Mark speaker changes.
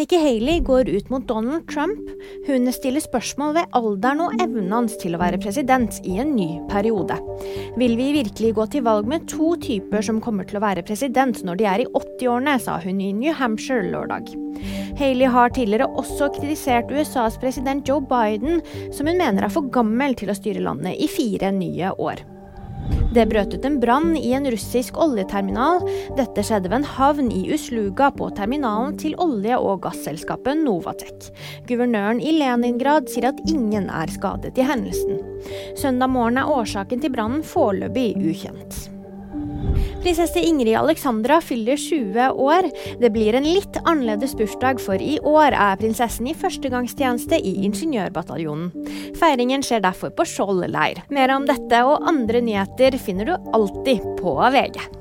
Speaker 1: Nikki Haley går ut mot Donald Trump. Hun stiller spørsmål ved alderen og evnen hans til å være president i en ny periode. Vil vi virkelig gå til valg med to typer som kommer til å være president når de er i 80-årene, sa hun i New Hampshire lørdag. Haley har tidligere også kritisert USAs president Joe Biden, som hun mener er for gammel til å styre landet i fire nye år. Det brøt ut en brann i en russisk oljeterminal. Dette skjedde ved en havn i Usluga på terminalen til olje- og gasselskapet Novatek. Guvernøren i Leningrad sier at ingen er skadet i hendelsen. Søndag morgen er årsaken til brannen foreløpig ukjent. Prinsesse Ingrid Alexandra fyller 20 år. Det blir en litt annerledes bursdag, for i år er prinsessen i førstegangstjeneste i Ingeniørbataljonen. Feiringen skjer derfor på Skjold leir. Mer om dette og andre nyheter finner du alltid på VG.